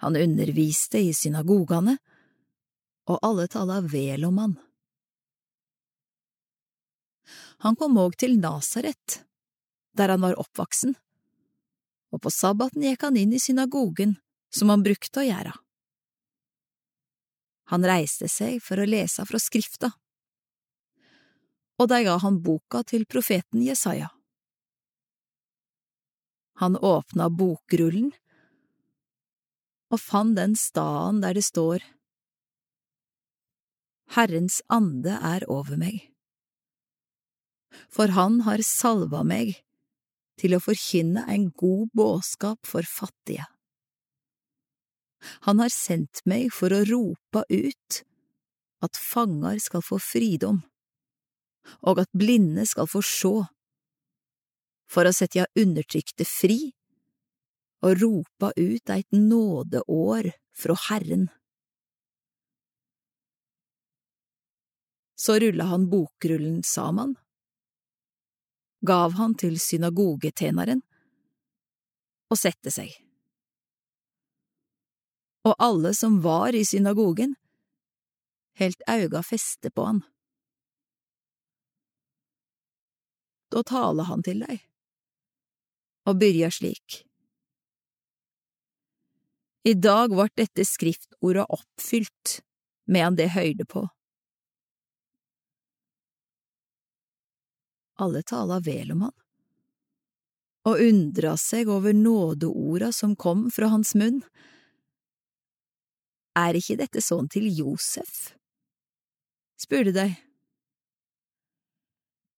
Han underviste i synagogane, og alle tala vel om han. Han kom òg til Nasaret, der han var oppvoksen, og på sabbaten gikk han inn i synagogen, som han brukte å gjøre. Han reiste seg for å lese fra Skrifta, og de ga han boka til profeten Jesaja. Han åpna bokrullen og fant den staden der det står Herrens ande er over meg, for han har salva meg til å forkynne en god budskap for fattige. Han har sendt meg for å rope ut at fanger skal få fridom, og at blinde skal få sjå, for å sette undertrykte fri og ropa ut eit nådeår fra Herren. Så rulla han bokrullen saman, gav han til synagogetjeneren og sette seg og alle som var i synagogen, helt auga feste på han. Da taler han til deg, og byrjar slik. I dag vart dette skriftordet oppfylt medan det høyde på. Alle tala vel om han, og undra seg over nådeorda som kom fra hans munn er ikke dette sånn til Josef? spurte de.